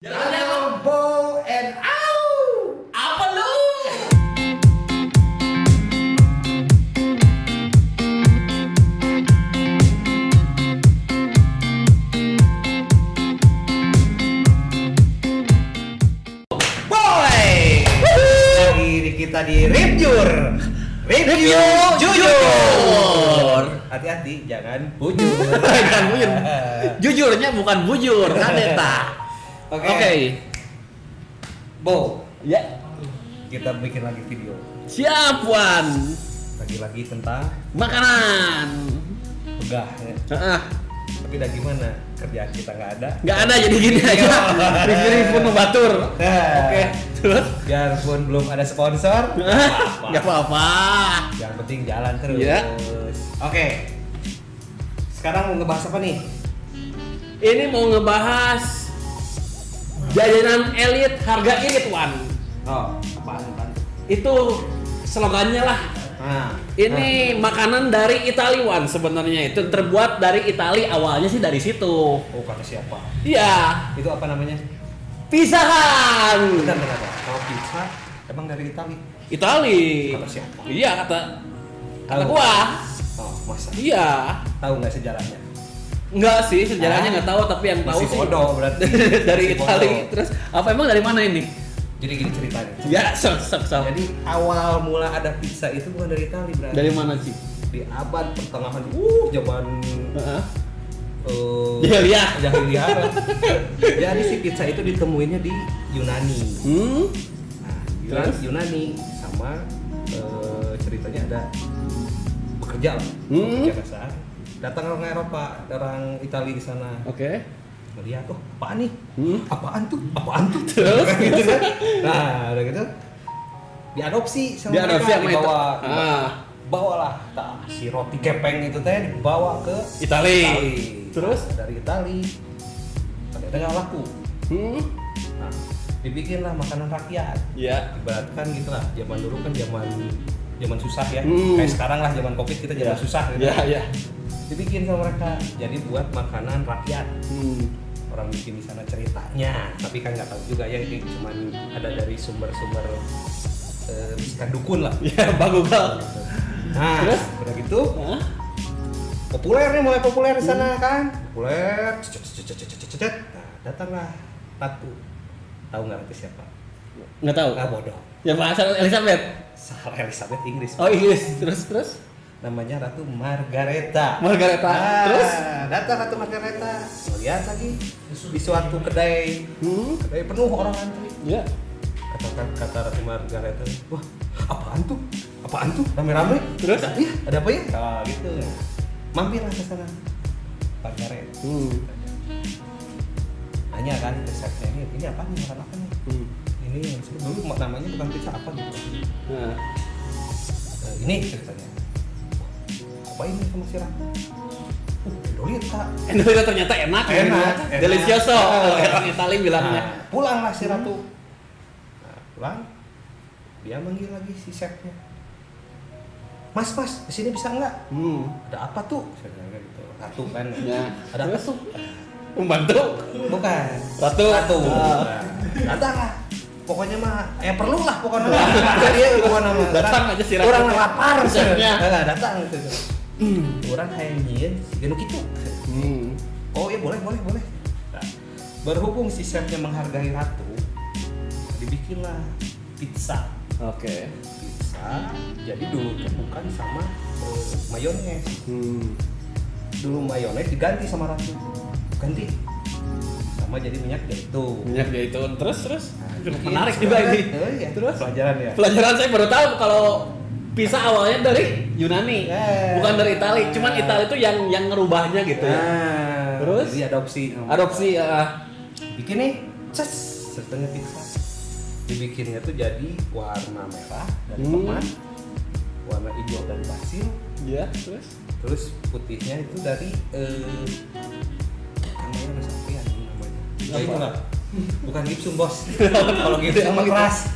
Jalan and. Apa lu? Boy. Lagi di kita di Reviewer. Review jujur. Hati-hati jangan bujur. Jangan bujur. Jujurnya bukan bujur, kan eta. Oke. Oke. Bo, Ya. kita bikin lagi video. Siap, Wan. Lagi-lagi tentang Makanan. begah ya. Heeh. Tapi udah gimana? Kerjaan kita nggak ada. Nggak ada jadi gini aja. Review pun batur. Nah, Oke. Terus? Biarpun belum ada sponsor, nggak apa-apa. Nggak apa-apa. Yang penting jalan terus. Iya. Oke. Sekarang mau ngebahas apa nih? Ini mau ngebahas jajanan elit harga irit, Wan. Oh, apaan apaan? Itu slogannya lah. Nah, Ini makanan dari Itali Wan sebenarnya itu terbuat dari Itali awalnya sih dari situ. nah. oh kata siapa? Iya, Itu apa namanya? pisahan. Bentar, bentar, bentar. Kalau pizza emang dari Itali. Itali. Kata siapa? Iya kata kata gua. Oh, masa? Iya. Tahu nggak sejarahnya? Enggak sih, sejarahnya Ah. nggak tahu tapi yang tahu Masih sih bodoh berarti. dari Masih Itali. bodoh. Terus apa emang dari mana ini? Jadi gini ceritanya. Ya, sok sok sok. Jadi awal mula ada pizza itu bukan dari Itali berarti. Dari mana sih? di abad pertengahan. Uh, zaman Heeh. eh Jahiliyah. jahiliyah. Jadi si pizza itu ditemuinnya di Yunani. Hmm? Nah, Yunani, Terus? Yunani sama eh, ceritanya ada bekerja lah, Hmm. bekerja kasar. Datang orang Eropa, orang Italia di sana. Oke. Melihat, oh apaan nih? Hmm? Apaan tuh? Apaan tuh? Terus? gitu kan? Nah, udah gitu diadopsi sama Diadopsi mereka, itu. dibawa, Ah. bawalah tah, si roti kepeng itu teh dibawa ke Itali. Nah, Terus? dari Itali ternyata nggak laku. Hmm? Nah, dibikinlah makanan rakyat. Ya. Ibaratkan gitu lah, zaman dulu kan zaman zaman susah ya. Hmm. Kayak sekarang lah zaman covid kita zaman Ya. susah gitu. Ya, ya. Dibikin sama mereka. Jadi buat makanan rakyat. Hmm. Orang bikin di sana ceritanya, tapi kan nggak tahu juga ya ini cuman ada dari sumber-sumber eh, bisikan dukun lah. Ya, bagus kal. Nah, Terus? udah gitu populer nih mulai populer di Hmm. sana kan populer cet, nah datanglah ratu tahu nggak ratu siapa Nggak tahu. nggak bodoh Ya bahasa Elizabeth. salah Elizabeth Inggris Oh Inggris. Terus terus. Namanya ratu Margareta Margareta. Ah, Terus? datang ratu Margareta lihat lagi di suatu kedai Hmm. kedai penuh orang antri Ya. kata kata ratu Margareta wah apaan tuh apaan tuh rame-rame Terus? ada, iya, ada apa ya ah, gitu mampirlah ke sana Margaret Hmm. nanya kan ke chefnya ini ini apa nih makan apa nih Hmm. ini dulu namanya bukan pizza apa gitu Nah. Eh, ini ceritanya Apa ini sama si Ratu uh Dolita Endolita ternyata enak. Enak, ya. enak. Delicioso. Kalau orang Itali bilangnya. nah, pulanglah si Ratu nah, pulang dia manggil lagi si chefnya Mas, mas, ke sini bisa nggak? Hmm. Ada apa tuh? Gitu. Ratu kan. Ya. Ada apa tuh? Membantu. Bukan. Ratu. Ratu. Nah, datang lah. Pokoknya mah, ya perlu lah pokoknya. Dia pokoknya mah. Datang aja si Ratu. Orang lapar. Nah, datang gitu. Orang kayak nyieun, gini gitu. Hmm. Oh iya boleh, boleh, boleh. Nah, berhubung si chefnya menghargai Ratu, dibikinlah pizza. Oke. Pizza, jadi dulu bukan sama eh, mayones. Hmm. Dulu mayones diganti sama Ratu. Ganti. Sama jadi minyak jahitung. Minyak zaitun terus terus. Nah, menarik juga ini. Oh, iya. Terus pelajaran ya. pelajaran saya baru tahu kalau pizza awalnya dari Yunani, Eh. bukan dari Itali. Cuman Itali itu yang yang ngerubahnya gitu ya. Nah, Terus? jadi adopsi. Adopsi ya. Bikin nih, ces, setengah pizza. Dibikinnya tuh jadi warna merah dari Hmm. tomat, warna hijau dari basil, Ya, terus terus putihnya itu dari eh namanya sampai ya namanya. Ya Apa? Bukan gipsum bos. Kalau gitu sama keras.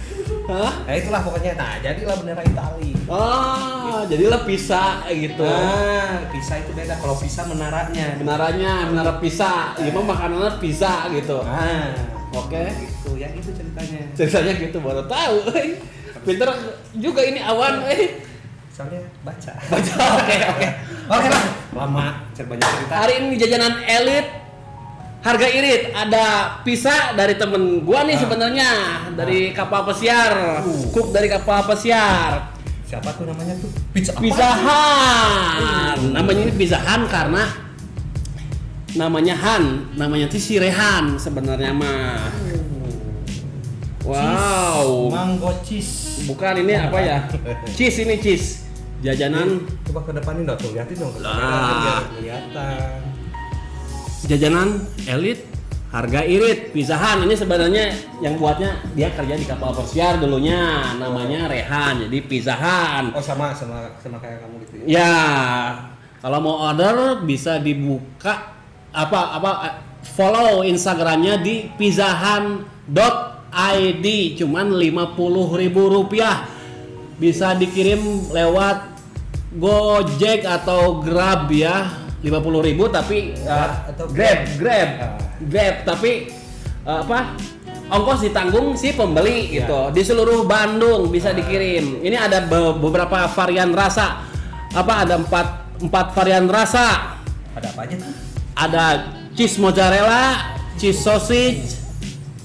Hah? Nah itulah pokoknya. Nah jadilah bendera Itali. Oh, jadilah pizza gitu. Nah, pizza itu beda. Kalau pizza menaranya. Menaranya, menara pizza. Gimana makanannya pizza gitu. Nah, Oke. Gitu, ya itu ceritanya. Ceritanya gitu baru tahu. Pinter juga ini awan. eh. Soalnya baca. Baca. Oke oke. Oke lah. Lama, banyak cerita. Hari ini jajanan elit harga irit ada pizza dari temen gua nih Ah. sebenarnya dari kapal pesiar Uh. cook dari kapal pesiar Siapa tuh namanya tuh? Pizza apa? Pizza Han namanya ini Pizza Han karena namanya Han namanya tuh si Rehan sebenarnya mah wow Mango cheese. bukan ini apa ya cheese ini cheese jajanan Coba ke depanin dong, tuh liatin dong. Lah. kelihatan. Jajanan elit harga irit pisahan. Ini sebenarnya yang buatnya dia kerja di kapal pesiar dulunya namanya Rehan jadi pisahan. Oh sama sama sama kayak kamu gitu ya. ya kalau mau order bisa dibuka apa apa follow instagramnya di pizahan.id cuman 50.000 ribu rupiah. Bisa dikirim lewat Gojek atau Grab ya 50.000 ribu tapi uh, Grab atau Grab Grab? Ah. Grab tapi uh, apa ongkos ditanggung si pembeli Ya. gitu di seluruh Bandung bisa dikirim ini ada be- beberapa varian rasa apa ada empat empat varian rasa Ada apa aja tuh? ada cheese mozzarella cheese sausage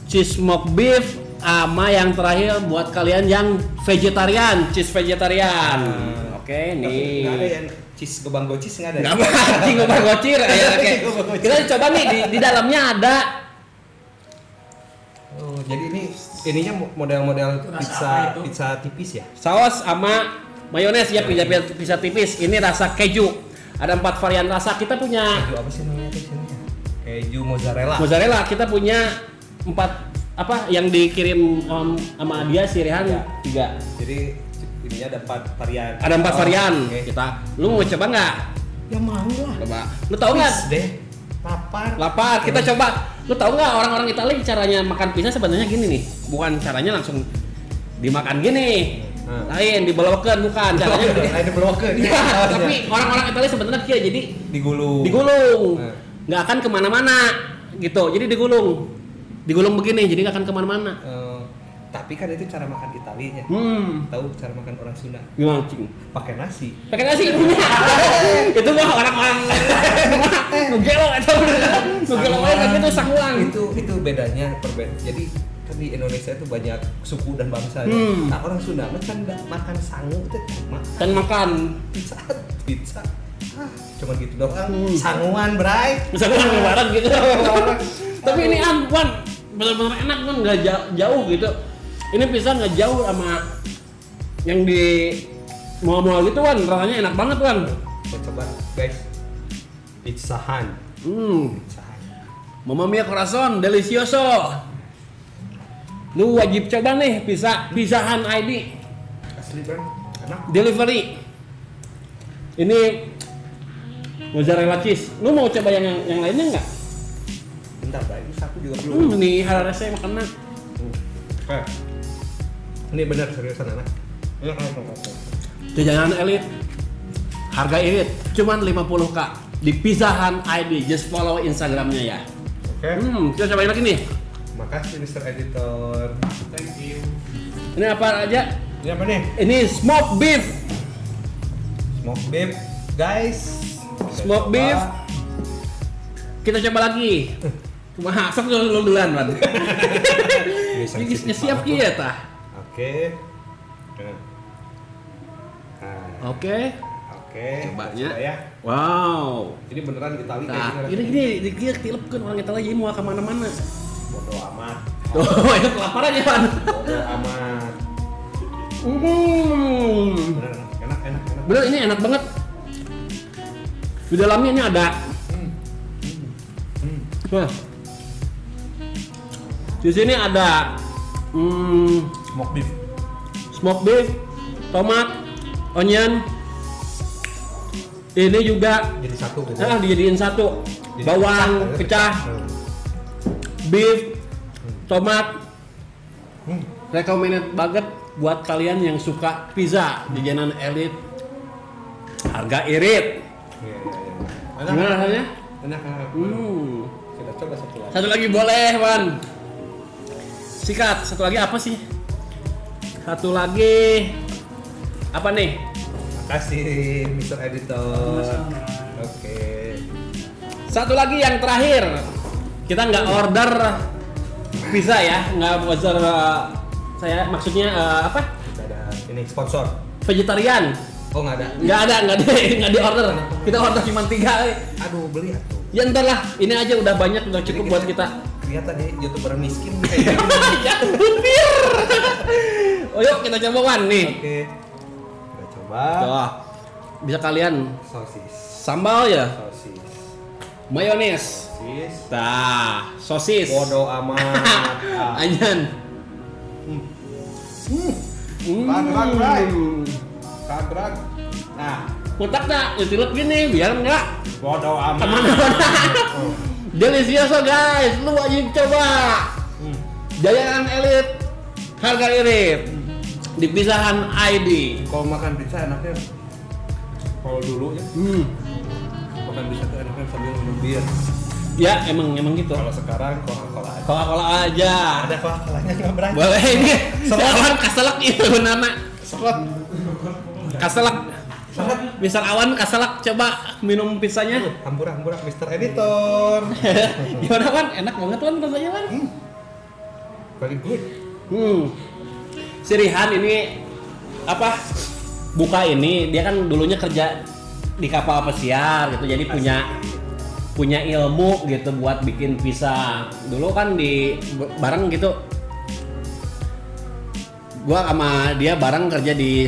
cheese smoked beef sama yang terakhir buat kalian yang vegetarian cheese vegetarian Hmm. oke nih Ada cheese gobang gocis nggak ada. Nggak apa, anjing gobang gocir ya, oke. Kita coba nih di, di dalamnya ada Oh, jadi ini ininya mo- model-model pizza pizza tipis ya? saus sama mayones ya pizza pizza tipis. Ini rasa keju. Ada empat varian rasa. Kita punya Keju apa sih namanya? Keju mozzarella. mozzarella. Kita punya empat apa yang dikirim um, sama dia si Rehan Ya. tiga. Jadi ininya ada empat varian. Ada empat Oh, varian. oke. Kita, lu mau coba nggak? Ya mau lah. Coba. Lu tahu nggak? Deh. Lapar. Lapar. Kita coba. Lu tahu nggak orang-orang Italia caranya makan pizza sebenarnya gini nih. Bukan caranya langsung dimakan gini. Hmm. Lain dibelokan bukan caranya. Ada bloker. Ya, tapi orang-orang Italia sebenarnya kayak jadi digulung. digulung, Hmm. nggak akan ke mana-mana gitu. Jadi digulung, digulung begini, jadi nggak akan ke mana-mana. Eh, tapi kan itu cara makan Italinya. Hmm, Tahu cara makan orang Sunda? gimana cing? Pakai nasi. Pakai nasi itu mah orang-orang nugelo atau nugelo aja kayak gitu sanguang. Itu itu bedanya perbedaan. Jadi kan di Indonesia itu banyak suku dan bangsa. ya. Hmm. Nah orang Sunda mah kan makan sangu itu cuma Dan makan pizza pizza. Ah, cuma gitu doang. Hmm. Sanguan, Bray. sanguang lebaran gitu. Tapi ini Wan benar-benar enak kan nggak jauh gitu. Ini pisang nggak jauh sama yang di mall-mall gitu Wan, rasanya enak banget Wan. Kita coba guys. Pizza Hut. Hmm, Pizza. Mamma mia corazon, delicioso. Lu wajib coba nih pizza pizzahan ID Asli, Bray. Enak. delivery. Ini mozzarella cheese. Lu mau coba yang yang lainnya nggak? Bentar, Bray. Ini satu juga belum. Hmm, nih harga saya makan Eh. Ini benar seriusan anak. Enak, enak, enak. Jajanan elit harga irit cuman 50k di Pizzahan ID just follow instagramnya ya Oke. hmm kita cobain lagi nih Makasih Mr. Editor. Thank you. ini apa aja Ini apa nih? ini smoke beef Smoke beef, guys. Smoke beef. kita coba lagi cuma sok lu lu duluan man Ini siap kia tah Oke. Nah, oke Oke. Cobanya. coba ya. wow Ini beneran Itali kayak nah gini. ini gini di dia tilepkeun orang kita lagi mau ke mana-mana Bodo amat. oh itu kelaparan ya man Bodo amat. hmm Bener, enak, enak, enak. Bener ini enak banget. Di dalamnya ini ada. Hmm. Hmm. Wah. Di sini ada hmm, Smoke beef. smoke beef, tomat, onion. Ini juga Jadi satu gitu. ah dijadiin satu. Jadi Bawang pecah, Hmm. beef, tomat. Hmm. Recommended banget buat kalian yang suka pizza jajanan elit. Harga irit. Iya, iya, iya. Enak. Gimana rasanya? Enak, enak. Hmm. Kita coba satu lagi. Satu lagi boleh, Wan. sikat. Satu lagi apa sih? Satu lagi apa nih? Makasih Mr. Editor. Oke. Satu lagi yang terakhir. Kita nggak order pizza ya, nggak order uh, saya maksudnya uh, apa? Ada ini sponsor. Vegetarian. Oh nggak ada. Nggak ada, nggak di nggak di order. Kita order cuma tiga. Aduh beli atuh. Ya entar lah, ini aja udah banyak, udah cukup Jadi buat kita. Kelihatan nih youtuber miskin kayak ya. Oh yuk kita coba Wan nih. Oke. Kita coba. Tuh, bisa kalian Sosis. sambal ya, Sosis. mayones, Sosis. Tah, sosis. Bodoh amat. Anjan. Hmm. Kadrak, Bray. Kadrak. Nah, Kotak tak, ditilep gini biar enggak bodoh amat. ke mana-mana. Delicious oh, guys, lu wajib coba. Hmm. Jajanan elit, harga irit. Di pisahan ID. Kalau makan pizza enaknya kalau dulu ya Hmm. makan pizza tuh enaknya sambil minum bir. Ya emang emang gitu. Kalau sekarang Coca-Cola aja. Coca-Cola aja. Ada Coca-Colanya nggak berani. Boleh ini. Selak. Awan kaselak itu nama. Seret. Kaselak. Misal awan kaselak coba minum pizzanya. Hampura hampura Mr. Editor. Gimana Wan? Enak banget Wan rasanya Wan. Very good. Hmm. Si Rihan ini apa? Buka ini dia kan dulunya kerja di kapal pesiar gitu. Jadi punya punya ilmu gitu buat bikin pizza. Dulu kan di bareng gitu. Gua sama dia bareng kerja di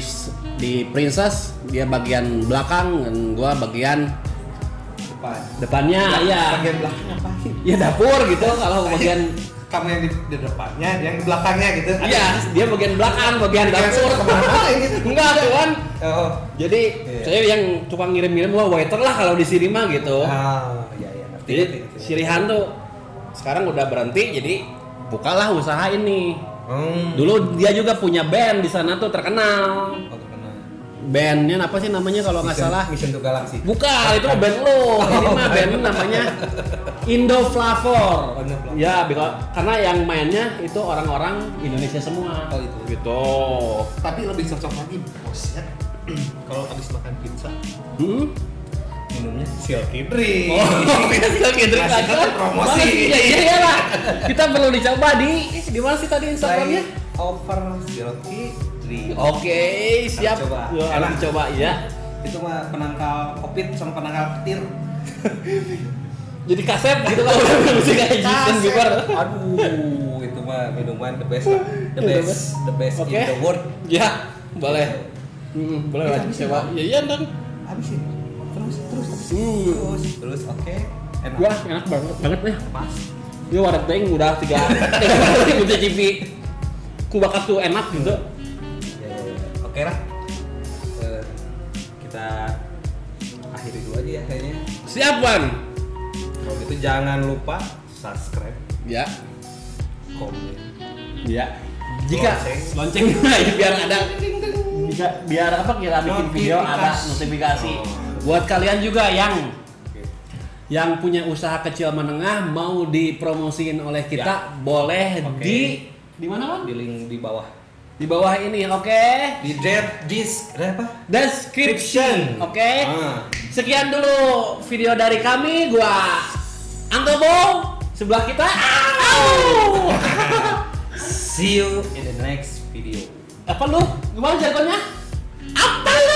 di Princess, dia bagian belakang dan gua bagian Depan. depannya ya. Bagian belakang? Ya dapur gitu kalau bagian Kamu yang di, di depannya, yang di belakangnya gitu. Iya, dia bagian belakang, bagian Bagian dapur. ke mana gitu? Enggak, tuan. Oh. Jadi Iya. saya yang tukang ngirim-ngirim wah waiter lah kalau di sini mah gitu. Ah, iya iya. jadi ngerti, ngerti. si Rihan tuh sekarang udah berhenti jadi bukalah usaha ini. Hmm. Dulu dia juga punya band di sana tuh terkenal. Oh, terkenal. Bandnya apa sih namanya kalau nggak salah? Mission to Galaxy. Bukan, itu mah band lo. Ini mah band namanya Indo Flavor. Oh. Ya, karena yang mainnya itu orang-orang Indonesia semua. Oh, itu. Gitu. Tapi lebih cocok lagi bos ya. Kalau habis makan pizza, Hmm? minumnya silky drink. Oh, kita drink kan promosi. Ya, iya, iya lah. Kita perlu dicoba di di mana sih tadi Instagramnya? Over silky Oke, siap. coba. Yo, Enak. coba ya. Itu mah penangkal covid sama penangkal petir. Jadi kasep gitu kalau udah musik kayak Bieber. Aduh, itu mah minuman the best lah. The best, the best Oke. in the world. Ya, boleh. Hmm, boleh lah coba. Ya iya dong. Habisin. Terus, terus. Hmm. Terus, terus, oke. Enak. Wah, enak banget banget nih. Pas. Ini wadah teng udah tiga tiga ku bakat tuh enak gitu. Ya, ya, ya. Oke lah. Eh, kita akhiri dulu aja ya kayaknya. Siap, Wan. Kalau gitu jangan lupa subscribe, Ya. komen, Ya. Jika Lonceng. lonceng biar ada bisa biar apa kita bikin video ada Notifikasi. Oh. Buat kalian juga yang yang punya usaha kecil menengah mau dipromosiin oleh kita boleh Oke. di di mana Wan? Di link di bawah. Di bawah ini, oke? Di jet disk ada apa? Description, oke? Ah. Sekian dulu video dari kami, gua Antobo sebelah kita. Au! See you in the next video. Apa lu? Gimana jargonnya? Apa lu?